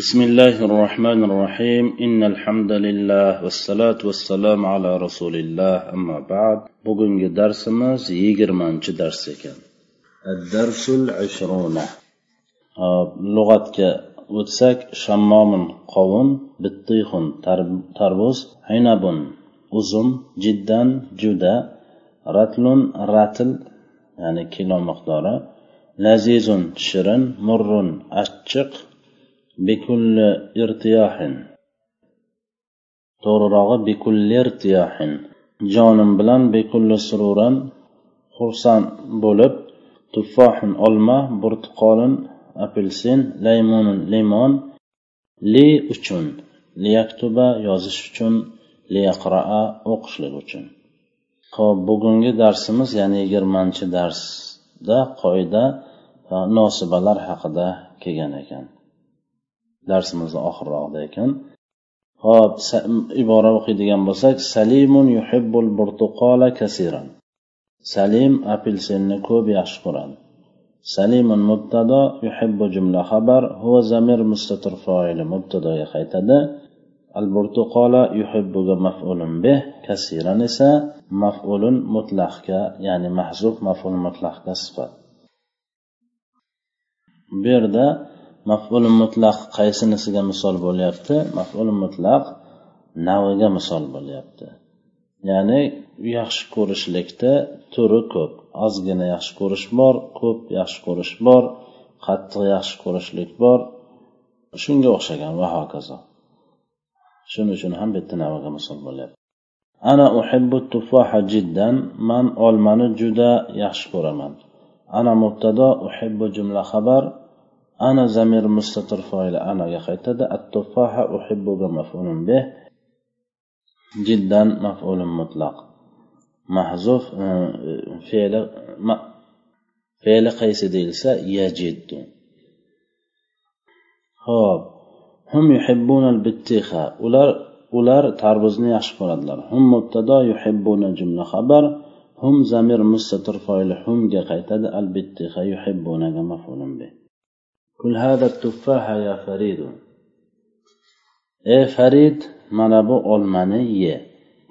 بسم الله الرحمن الرحيم. إن الحمد لله والصلاة والسلام على رسول الله. أما بعد بقنج درس ما زيجر منش درس كان الدرس العشرون آه، لغة وتسك شمام قوم بطيخ تربوز عنب أزم جدا جدا رتل رتل يعني كيلو مقدارة لذيذ شرن مر أشق bikulli irtiyohin. To'g'rirog'i bikulli irtiyohin. Jonim bilan bikulli sururan xursand bo'lib tuffohin olma burtuqolin apelsin laymonin limon li uchun liyaktuba yozish uchun liyaqraa o'qishlik uchun. Ho'p bugungi darsimiz ya'ni yigirmanchi darsda qoida nosibalar haqida kelgan ekan. Darsimizni oxirrog'ida ekan. Hop ibora o'qiydigan bo'lsak salimun yuhibbul burtuqola kasiran. Salim apelsinni ko'p yaxshi ko'radi. Salimun mubtado yuhibbu jumla xabar huva zamir mustatir foili mubtadoga qaytadi. Al burtuqola yuhibbuga maf'ulun bih kasiran esa maf'ulun mutlaqga ya'ni mahzuf maf'ul mutlaqga sifat. Bu yerda maf'ul mutlaq qaysinisiga misol bo'lyapti? Maf'ul mutlaq naviga misol bo'lyapti. Ya'ni yaxshi ko'rishlikda turi ko'p. Ozgina yaxshi ko'rish bor ko'p yaxshi ko'rish bor qattiq yaxshi ko'rishlik bor. Shunga o'xshagan va hokazo. Shuning uchun ham bitta naviga misol bo'lyapti. Ana uhibbu tuffaha jiddan man olmani juda yaxshi ko'raman. Ana mubtado uhibbu jumla xabar ana zamir mustatir foili anaga qaytadi. Attufaha uhibbuga maf'ulun bih. Jiddan maf'ulun mutlaq. Mahzuf e, fe'li fe'li qaysi deyilsa yajiddu. Ho'p. Hum yuhibbuna al-bittiha ular ular tarvuzni yaxshi ko'radilar. Hum mubtado yuhibbuna jumla xabar. Hum zamir mustatir foili humga qaytadi. Al bittiha yuhibbunaga maf'ulun bih. كل هذا التفاح يا فريد. اي فريد bu olmani ye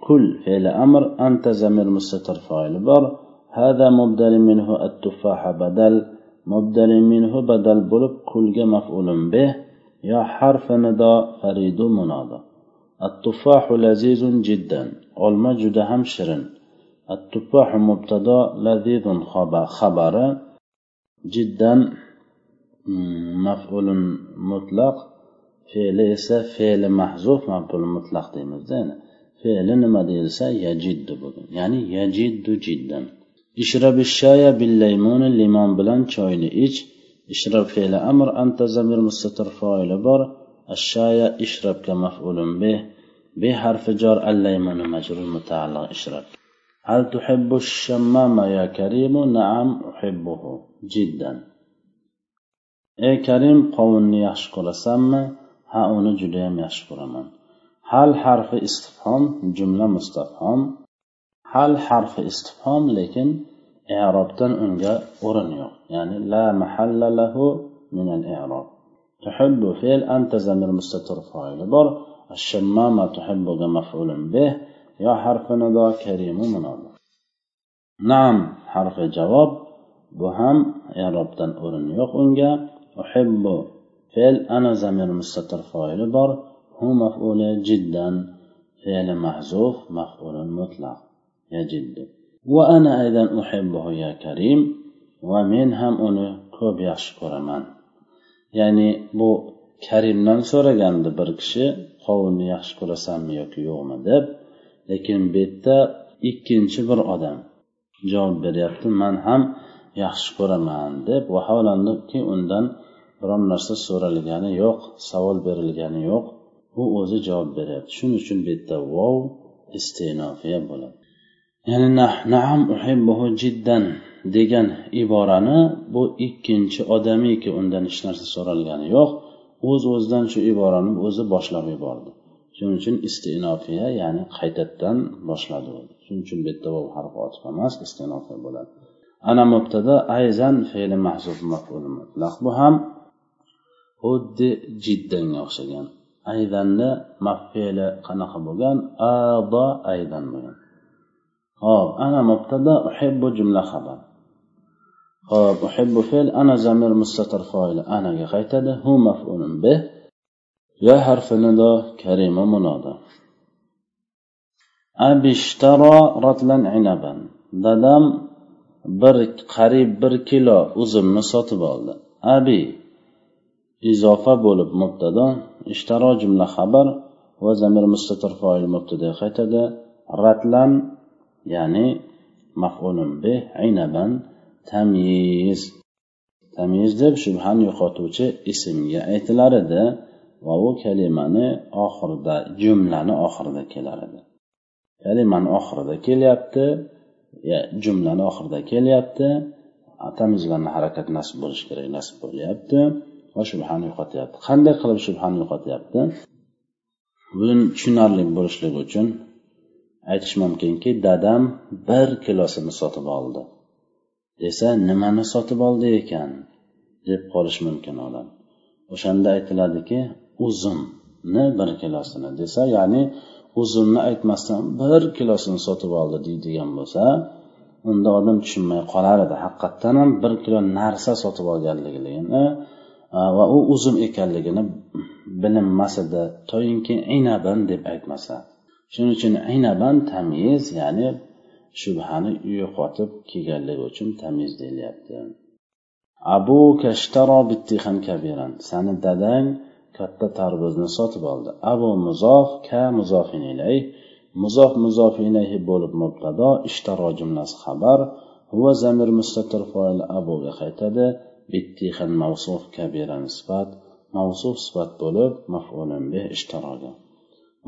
كل فعل أمر أنت زمير مستتر فاعل بر. هذا مبدل منه التفاح بدل. مبدل منه بدل بلب كل مفعول به. يا حرف نداء فريد منادى التفاح لذيذ جدا. juda ham shirin التفاح مبتدا لذيذ خبر جدا. Maf'ulun mutlaq fe'li esa fe'li mahzuf maf'ul mutlaq deymizda fe'li nima deyilsa yajiddu bugun ya'ni yajiddu jiddan ishrab shaya bil laymuni limon bilan choyni ich ishrab fe'li amr anta zamir mustatir foili bor ashaya ishrabka maf'ulun bih به حرف جار الليمون مجرور متعلق اشرب هل تحب الشمام يا كريم نعم أحبه جدا ey karim qovunni yaxshi ko'rasanmi ha uni judayam yaxshi ko'raman hal harfi istifhom jumla mustafhom hal harfi istifhom lekin i'robdan unga o'rin yo'q ya'ni la mahalla lahu min al i'rob تحب فعل أنت زمير مستتر فاعل بر الشمامة تحب مفعول به يا حرف ندى كريم منادى نعم حرف جواب بهم إعرابتن أورن يوق unga أحب فعل أنا زمير مستتر فاعل بر هو مفعول جدا فعل محذوف مفعول مطلق يجد وأنا أيضا أحبه يا كريم ومن هم أني كوب يشكر من ya'ni bu karimdan so'ragandi bir kishi qovunni yaxshi ko'rasanmi yoki yo'qmi deb lekin bu yerda ikkinchi bir odam javob beryapti man ham yaxshi ko'raman deb vaholandiki undan biron narsa so'ralgani yo'q savol berilgani yo'q. U o'zi javob beryapti. Shuning uchun bu yerda vov istinofiya bo'ladi. Ya'ni naam uhibbuhu jiddan degan iborani bu ikkinchi odamiki undan hech narsa so'ralgani yo'q. O'z o'zidan shu iborani o'zi boshlab yubordi. Shuning uchun istinofiya ya'ni qaytadan boshladi shuning uchun bu yerda vov harfi otiq emas istinofiya bo'ladi. Ana mubtada ayzan fe'li mahzuf maf'ul mutlaq. Bu ham xuddi jiddanga o'xshagan. Aydanni mafeli qanaqa bo'lgan? Ado aydan bo'lgan. Hop ana mubtada uhibbu jumla xabar. Hop uhibbu fe'l ana zamir mustatir foili anaga qaytadi. Hu maf'ulun bih ya harfi nido karima munoda abishtaro ratlan inaban. Dadam bir qariyb bir kilo uzumni sotib oldi. Abi izofa bo'lib mubtado ishtaro jumla xabar va zamir mustatir foil mubtada qaytadi. Ratlan ya'ni maf'ulun bih aynaban tamyiz. Tamyiz deb shubhani yo'qotuvchi ismga aytilar edi va u kalimani oxirida jumlani oxirida kelar edi. Kalimani oxirida kelyapti. Jumlani oxirida kelyapti. Tamizlarni harakat nasb bo'lishi kerak nasb bo'lyapti. Va shubhani yo'qotyapti. Qanday qilib shubhani yo'qotyapti? Buni tushunarli bo'lishligi uchun aytish mumkinki dadam bir kilosini sotib oldi. Desa nimani sotib oldi ekan? deb qolishi mumkin odam. O'shanda aytiladiki uzumni bir kilosini desa ya'ni o'zimni aytmasdan bir kilosini sotib oldi deydigan bo'lsa unda odam tushunmay qolar edi. Haqiqatdan ham bir kilo narsa sotib olganligini va u uzum ekanligini bilinmas edi. Toyinki inaban deb aytmasa. Shuning uchun inaban tamiz ya'ni shubhani yo'qotib kelganligi uchun tamiz deyilyapti. Abu kashtaro bittixan kabiran sani dadang katta tarvuzni sotib oldi. Abu muzof ka muzofin ilay. Muzof muzof ilayhi bo'lib mubtado ishtaro jumlasi xabar. Huva zamir mustatir foil abuga qaytadi. Bittixan mavsuf kabira sifat mavsuf sifat bo'lib mafulun bih ishtaroga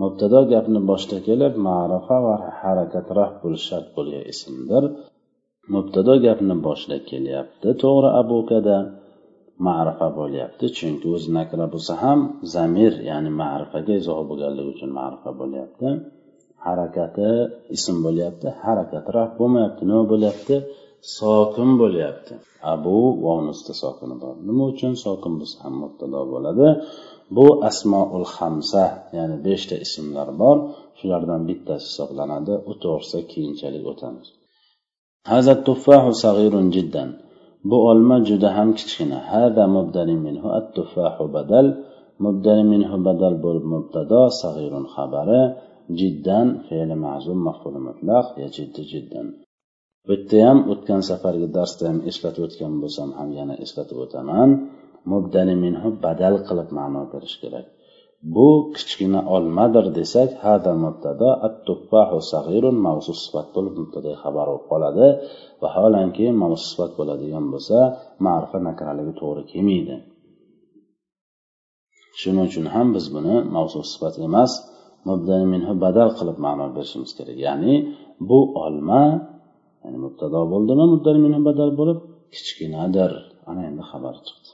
mubtado gapni boshida kelib ma'rifa va harakat raf bo'lishi shart bo'lgan ismdir. Mubtado gapni boshida kelyapti to'g'ri abukada ma'rifa bo'lyapti. Chunki o'zi nakra bo'lsa ham zamir ya'ni ma'rifaga izoh bo'lganligi uchun ma'rifa bo'lyapti. Harakati ism bo'lyapti harakati raf bo'lmayapti. Nima bo'lyapti? Sokin bo'lyapti. Abu vovnusda sokini bor. Nima uchun sokin bo'lsa ham mubtado bo'ladi? Bu asmoul hamsa ya'ni beshta ismlar bor. Shulardan bittasi hisoblanadi. U to'g'risida keyinchalik o'tamiz. Bu olma juda ham kichkina. Hada mubdani minhu at tuffahu badal. Mubdani minhu badal bo'lib mubtado sag'irun xabari jiddan fe'li ma'zum maf'ul mutlaq ya jiddi jiddan. Bu yerda ham o'tgan safargi darsda ham eslatib o'tgan bo'lsam ham yana eslatib o'taman. Mubdani minhu badal qilib ma'no berish kerak. Bu kichkina olmadir desak hada mubtado at sag'irun mavzu sifat bo'lib mubtada xabar bo'lib qoladi. Vaholanki mavzu sifat bo'ladigan bo'lsa ma'rifa nakraligi to'g'ri kelmaydi. Shuning uchun ham biz buni mavzu sifat emas mubdali minhu badal qilib ma'no berishimiz kerak. Ya'ni bu olma ya'ni mubtado bo'ldimi mubdali minhu badal bo'lib kichkinadir. Ana endi xabar chiqdi.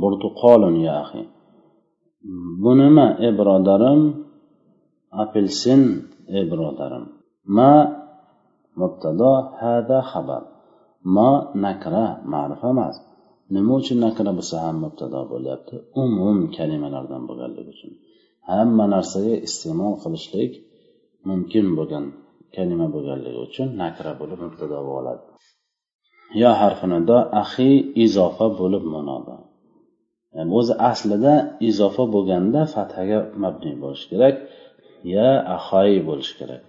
burtuqolim ya axi. Bu nima ey birodarim? Apelsin ey birodarim. Ma mubtado hada xabar. Ma nakra ma'rifa emas. Nima uchun nakra bo'lsa ham mubtado bo'lyapti? Umum kalimalardan bo'lganligi uchun. Hamma narsaga iste'mol qilishlik mumkin bo'lgan kalima bo'lganligi uchun nakra bo'lib mubtado bo'ladi. Yo harfinida nido izofa bo'lib manoda ya'ni o'zi aslida izofa bo'lganda fathaga mabniy bo'lishi kerak ya ahoyi bo'lishi kerak.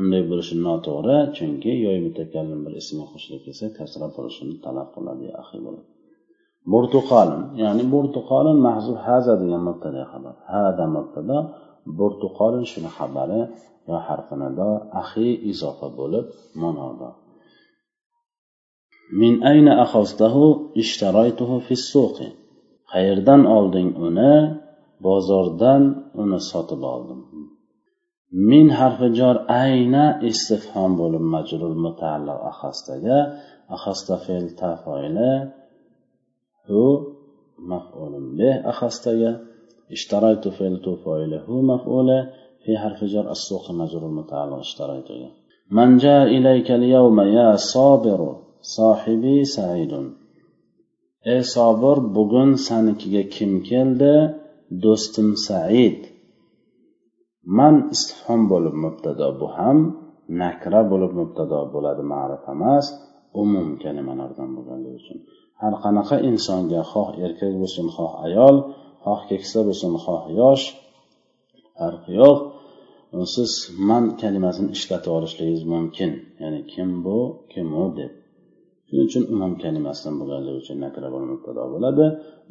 Unday bo'lishi noto'g'ri chunki yoy mutakallim bir ismga qo'shilib kelsa kasra bo'lishini talab qiladi ahi bo'ladi. Burtuqolin ya'ni burtuqolin mahzub haza degan mubtada xabar. Hada mubtada burtuqolin shuni xabari yo harfinado ahi izofa bo'lib manodo min ayna axostahu ishtaraytuhu fi suqi qayerdan olding uni bozordan uni sotib oldim min harfi jor ayna istifhom bo'lib majrur mutaalliq axostaga axosta fe'l tafoili hu maf'ulun bih axostaga ishtaraytu fe'l tufoili hu maf'uli في حرف جر السوق مجرور متعلق اشتريته من جاء إليك اليوم يا صابر sohibi saidun Ey sobir bugun sanikiga kim keldi? Do'stim said. Man istifhom bo'lib mubtado bu ham nakra bo'lib mubtado bo'ladi ma'rif emas umum kalimalardan bo'lganligi uchun. Har qanaqa insonga xoh erkak bo'lsin xoh ayol xoh keksa bo'lsin xoh yosh farqi yo'q. Siz man kalimasini ishlatib olishligingiz mumkin. Ya'ni kim bu kim u deb. shuning uchun umum kalimasidan bo'lganligi uchun nakrabon mubtado bo'ladi.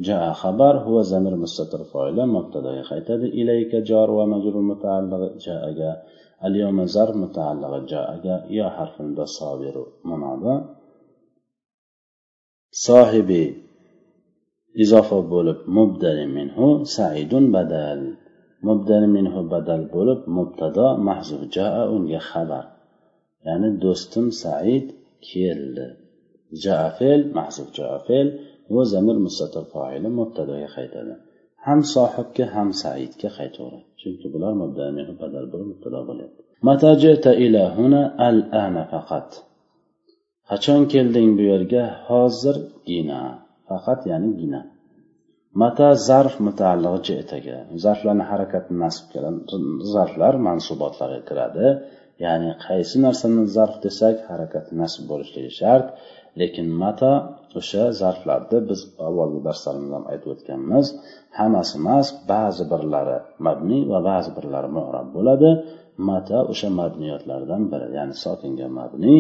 Jaa xabar huva zamir mustatir foila mubtadoga qaytadi. Ilayka jor va majrur mutaalliqi jaaga al yawma zar mutaalliqi jaaga ya harfunda sobiru munoda sohibi izofa bo'lib mubdali minhu saidun badal. Mubdali minhu badal bo'lib mubtado mahzuf jaa unga xabar. Ya'ni do'stim said keldi. Jaa fe'l mahzuf jaa fe'l va zamir mustatir foili mubtadoga qaytadi. Ham sohibga ham saidga qaytaveradi. Chunki bular badal bo'lib mubtado bo'lyapti. Matajita ila huna al ana faqat. Qachon kelding bu yerga? Hozirgina faqat ya'ni gina. Mata zarf mutaalliq jetaga zarflarni harakati nasb zarflar mansubotlarga kiradi. Ya'ni qaysi narsani zarf desak harakati nasb bo'lishligi shart. lekin mata o'sha zarflarni biz avvalgi darslarimizda ham aytib o'tganmiz. Hammasi emas ba'zi birlari mabniy va ba'zi birlari murab bo'ladi. Mata o'sha mabniyotlardan biri ya'ni sokinga mabniy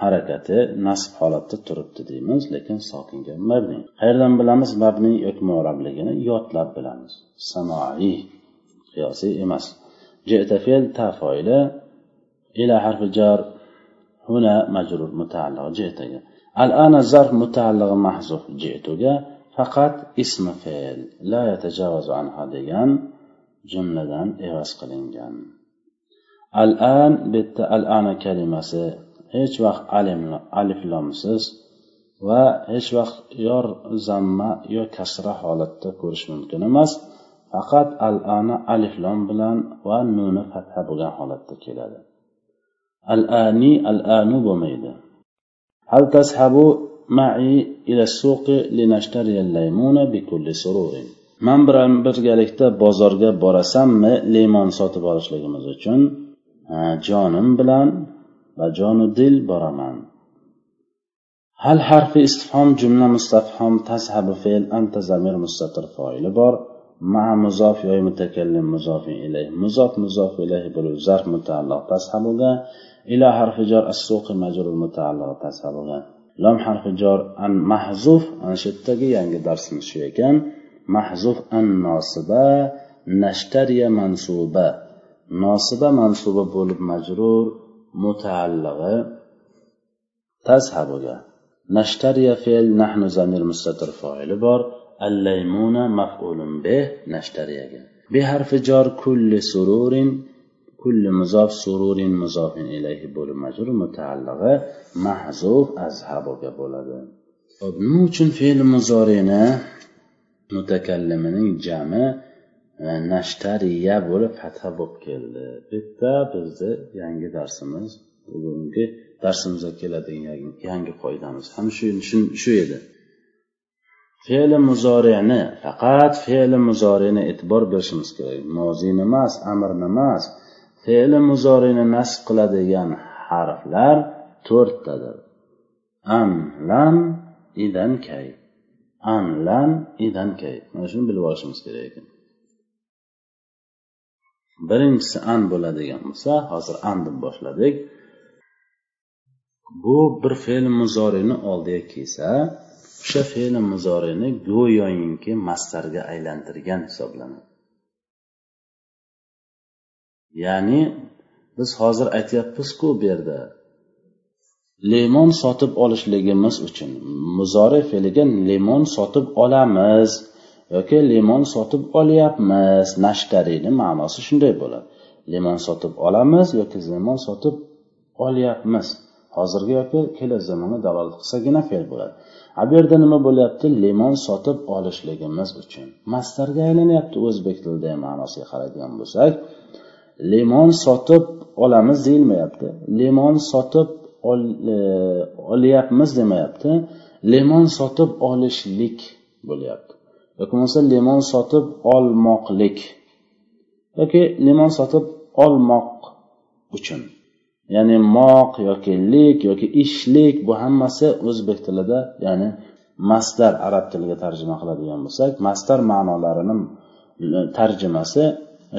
harakati nasb holatda turibdi deymiz lekin sokinga mabniy. Qayerdan bilamiz mabniy yoki murabligini yodlab bilamiz. Sanoiy qiyosiy emas. Fe'l ta ila harfi jar هنا مجرور متعلق جئتك الآن الظرف متعلق محذوف جئتك فقط اسم فعل لا يتجاوز عنها degan jumladan evaz qilingan al'an bitta al'ana kalimasi hech vaqt aliflomsiz va hech vaqt yor zamma yo kasra holatda ko'rish mumkin emas faqat al ana aliflom bilan va nuni fatha bo'lgan holatda keladi al ani al anu bo'lmaydi hal tashabu ma'i ila suqi linashtari al-laymuna bikulli sururin man bilan birgalikda bozorga borasammi limon sotib olishligimiz uchun jonim bilan va jonu dil boraman hal harfi istifhom jumla mustafhom tazhabu fe'l anta zamir mustatir foili bor مع مضاف yoy mutakallim مضاف ilayh مضاف مضاف ilayh bo'lib zarf mutaalliq tashabuga ila harfi jar as-suqi majrur mutaalliq tashabuga lam harfi jar an mahzuf ana shu yerdagi yangi darsimiz shu ekan mahzuf an nosiba nashtariya mansuba nosiba mansuba bo'lib majrur mutaallig'i tazhabuga nashtariya fe'l nahnu zamir mustatir foili bor الليمون مفعول به نشتريها بحرف جار كل سرور كل مضاف سرور مضاف إليه بول مجرور متعلقة محذوف أذهبga bo'ladi hop nima uchun fe'l muzorini mutakallimining jami nashtariya bo'lib fatha bo'lib keldi bu yerda bizni yangi darsimiz bugungi darsimizga keladigan yangi qoidamiz ham shu shu edi fe'li muzorini faqat fe'li muzorini e'tibor berishimiz kerak mozini emas amrni emas fe'li muzorini nasb qiladigan harflar to'rttadir. An lan idan kay. An lan idan kay. Mana shuni bilib olishimiz kerak ekan. Birinchisi an bo'ladigan bo'lsa hozir an deb boshladik. Bu bir fe'l muzorini oldiga kelsa o'sha fe'l muzorini go'yoyinki mastarga aylantirgan hisoblanadi. Ya'ni biz hozir aytyapmizku bu yerda limon sotib olishligimiz uchun muzori fe'liga limon sotib olamiz yoki limon sotib olyapmiz. Nashtariyni ma'nosi shunday bo'ladi. Limon sotib olamiz yoki limon sotib olyapmiz. Hozirgi yoki kelajak zamonga dalolat qilsagina fe'l bo'ladi. A bu yerda nima bo'lyapti? Limon sotib olishligimiz uchun. Mastarga aylanyapti o'zbek tilida ma'nosiga qaraydigan bo'lsak. Limon sotib olamiz deyilmayapti. Limon sotib e, olyapmiz demayapti. Limon sotib olishlik bo'lyapti. Yoki bo'lmasa limon sotib olmoqlik. Yoki limon sotib olmoq uchun. Ya'ni moq yoki lik yoki ishlik bu hammasi o'zbek tilida ya'ni masdar arab tiliga tarjima qiladigan bo'lsak masdar ma'nolarini e, tarjimasi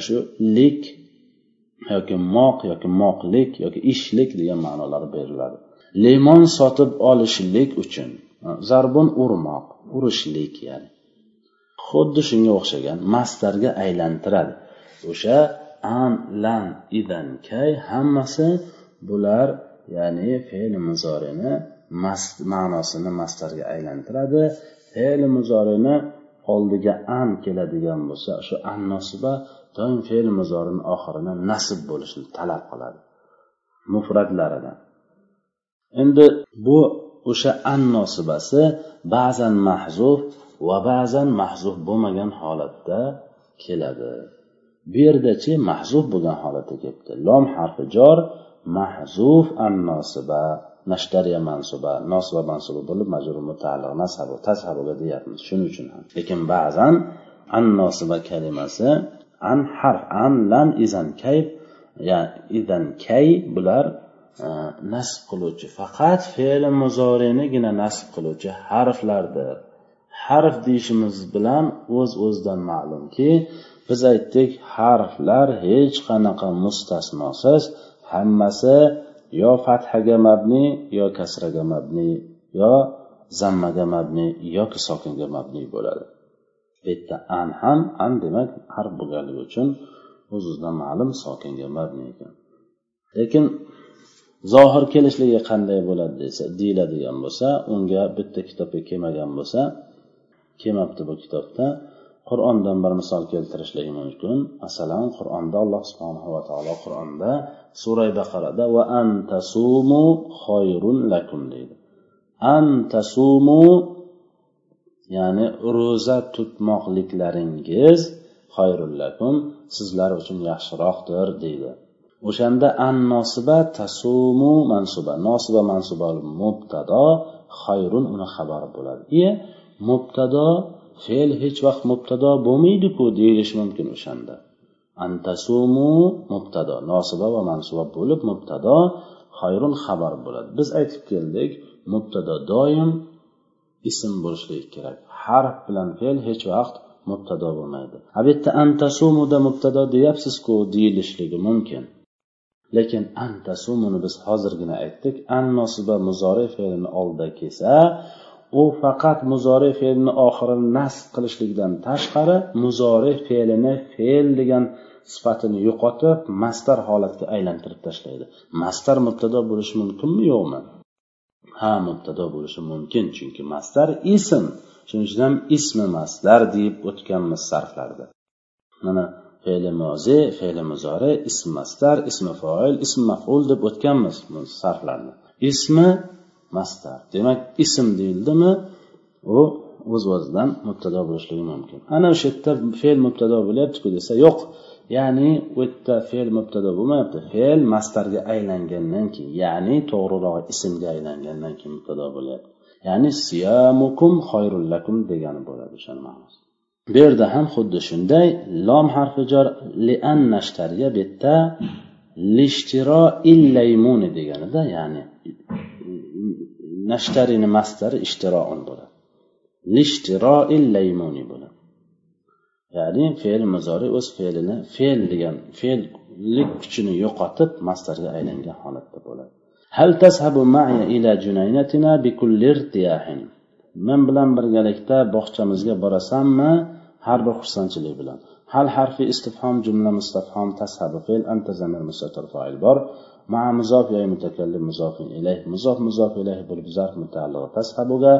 shu lik yoki moq yoki moqlik yoki ishlik degan ma'nolar beriladi. Limon sotib olishlik uchun zarbun urmoq urishlik ya'ni. Xuddi shunga o'xshagan mastarga aylantiradi. O'sha an lan idan kay hammasi bular ya'ni fe'l muzorini mast ma'nosini mastarga aylantiradi. Fe'l muzorini oldiga an keladigan bo'lsa shu an nosiba doim fe'l muzorini oxirini nasib bo'lishini talab qiladi. Mufratlaridan endi bu o'sha an nosibasi ba'zan mahzuf va ba'zan mahzuf bo'lmagan holatda keladi. Bu yerdachi mahzuf bo'lgan holatda kelibdi. Lom harfi jor mahzuf an nosiba nashtariya mansuba nosiba mansuba bo'lib majrur mutaalliq nasabu tashabuga deyapmiz. Shuning uchun ham. Lekin ba'zan an nosiba kalimasi an harf an lan izan kay ya'ni idan kay bular e, nasb qiluvchi. Faqat fe'li muzorinigina nasb qiluvchi harflardir. Harf deyishimiz bilan o'z uz o'zidan ma'lumki biz aytdik harflar hech qanaqa mustasnosiz hammasi yo fathaga mabni yo kasraga mabni yo zammaga mabni yoki sokinga mabni bo'ladi. Bu yerda an ham an demak harf bo'lganligi uchun o'z o'zidan ma'lum sokinga mabni ekan. Lekin zohir kelishligi qanday bo'ladi desa deyiladigan bo'lsa unga bitta kitobga kelmagan bo'lsa kelmabdi bu kitobda. Qur'ondan bir misol keltirishligi mumkin. Masalan qur'onda alloh subhanahu va taolo qur'onda suray baqarada va antasumu xoyrun lakum deydi. Antasumu ya'ni ro'za tutmoqliklaringiz xayrullakum sizlar uchun yaxshiroqdir deydi. O'shanda an nosiba tasumu mansuba. Nosiba mansuba mubtado xayrun uni xabari bo'ladi. Iye mubtado fe'l hech vaqt mubtado bo'lmaydiku deyilishi mumkin o'shanda. Antasumu mubtado. Nosiba va mansuba bo'lib mubtado xayrun xabar bo'ladi. Biz aytib keldik mubtado doim ism bo'lishligi kerak. Harf bilan fe'l hech vaqt mubtado bo'lmaydi. A bu yerda antasumuda mubtado deyapsizku deyilishligi mumkin. Lekin antasumuni biz hozirgina aytdik. An nosiba muzori fe'lini oldida kelsa u faqat muzori fe'lini oxirini nasb qilishlikdan tashqari muzori fe'lini fe'l degan sifatini yo'qotib mastar holatga aylantirib tashlaydi. Mastar mubtado bo'lishi mumkinmi yo'qmi ha mubtado bo'lishi mumkin chunki mastar ism shuning uchun ham ismi masdar deyib o'tganmiz sarflarda. Mana fe'li mozi fe'li muzori ism masdar ismi foil ism maful deb o'tganmiz sarflarni ismi masdar demak ism deyildimi? U o'z o'zidan mubtado bo'lishligi mumkin. Ana o'sha yerda fe'l mubtado bo'lyaptiku desa yo'q. Ya'ni u yerda fe'l mubtado bo'lmayapti. Fe'l mastarga aylangandan keyin ya'ni to'g'rirog'i ismga aylangandan keyin mubtado bo'lyapti. Ya'ni siyamukum xoyrullakum degani bo'ladi o'shani ma'nosi. Bu yerda ham xuddi shunday lom harfi jor lian nashtariya bu yerda lishtiro illaymuni deganida ya'ni nashtarini mastari ishtiroun bo'ladi. Lishtiro illaymuni bo'ladi. ya'ni fe'l muzori o'z fe'lini fe'l degan fe'llik kuchini yo'qotib mastarga aylangan holatda bo'ladi hal tazhabu ma'i ila junaynatina bikulli irtiyahin men bilan birgalikda bog'chamizga borasanmi har bir xursandchilik bilan hal harfi istifhom jumla mustafhom tashabu fe'l anta zamir mustatir fa'il bor مع مضاف يعني متكلم مضاف إليه مضاف مضاف إليه bo'lib zarf mutaalliq tashabuga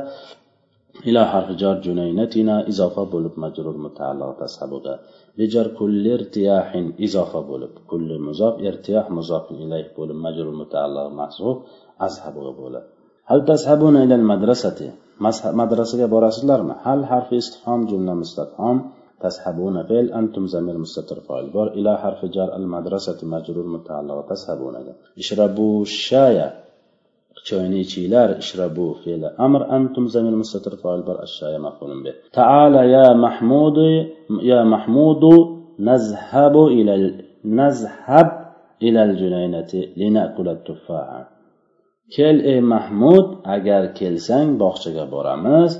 إلى حرف جار جنينتنا إضافة بولب مجرور متعلق تسحبك لجر كل ارتياح إضافة بولب. كل مضاف ارتياح مضاف إليه بولب مجرور متعلق محذوف أسحبك بولب. هل تسحبون إلى المدرسة؟ مدرسة borasizlarmi هل حرف استفهام جملة مستفهام؟ تسحبون فعل أنتم زمير مستتر فاعل بار. إلى حرف جار المدرسة مجرور متعلق تسحبون. اشربوا الشاي. Choyni ichinglar ishrabu fe'li amr antum zamir mustatir foil bor ashshaya maf'ulun bih. Ta'ala ya mahmudu ya mahmudu nazhabu ila nazhab ila al-junaynati linakula tuffaha kel ey mahmud agar kelsang bog'chaga boramiz.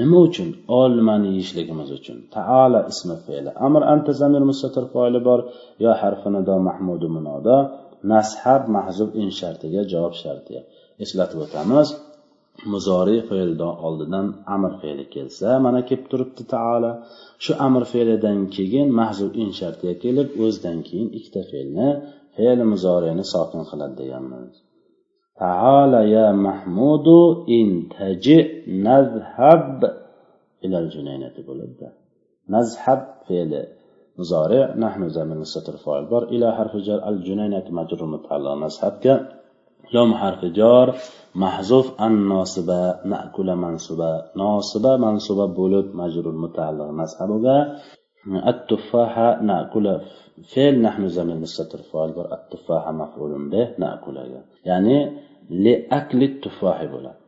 Nima uchun? Olmani yeyishligimiz uchun. Taala ismi fe'li amr anta zamir mustatir foili bor yo harfi nido mahmudu munoda nashab mahzub in shartiga javob shartiga eslatib o'tamiz muzoriy fe'ldan oldidan amr fe'li kelsa mana kelib turibdi taolo shu amr fe'lidan keyin mahzub in shartiga kelib o'zidan keyin ikkita fe'lni fe'l muzoriyni sokin qiladi deganmiz. Taala ya mahmudu intaji nazhab ilal junaynati bo'ladi nazhab fe'li muzori nahnu zamin satr foil bor ila harfi jar al junaynat majrur mutaalliq nazhabga yom harfi jor mahzuf an nosiba nakula mansuba. Nosiba mansuba bo'lib majrur mutaalliq nashabiga at tuffaha nakula fe'l nahnu zamir mustatir foil bor at tuffaha maf'ulun bih nakulaga. Ya'ni li akli tuffahi bo'ladi.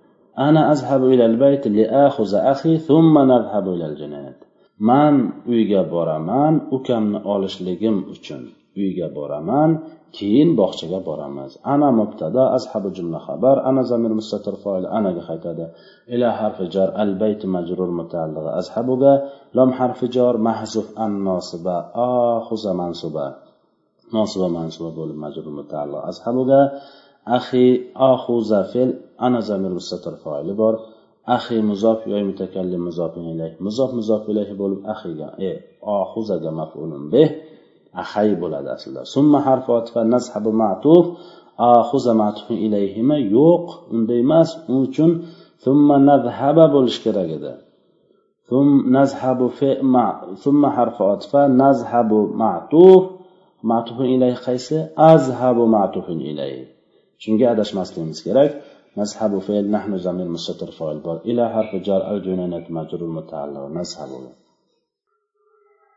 Ana azhabu ila al bayt li akhuza akhi thumma nadhhabu ila al jannat man uyga boraman ukamni olishligim uchun. Uyga boraman keyin bog'chaga boramiz. Ana mubtado ashabi jumla xabar ana zamir mustatir foil anaga qaytadi. Ila harfi jar al bayt majrur mutaalliga ashabuga lam harfi jar mahzuf an nosiba. Ahuza mansuba nosiba mansuba bo'lib majrur mutaalliq. Ashabuga axi ahuza fel ana zamir mustatir foili bor. Axi muzof yoy mutakallim muzof ilayh muzof muzof ilayhi bo'lib axiga e ohuzaga maf'ulun bih ahay bo'ladi aslida summa harfi otifa nazhabu ma'tuf ahuza ma'tuf ilayhimi yo'q unday emas uning uchun summa nazhaba bo'lishi kerak edi nazhabu fe summa harfi otifa nazhabu ma'tuf ma'tufun ilayhi qaysi azhabu ma'tufun ilayhi shunga adashmasligimiz kerak مذهب فعل نحن زمير مستتر فاعل بار إلى حرف جار الجنينة مجرور متعلق نذهب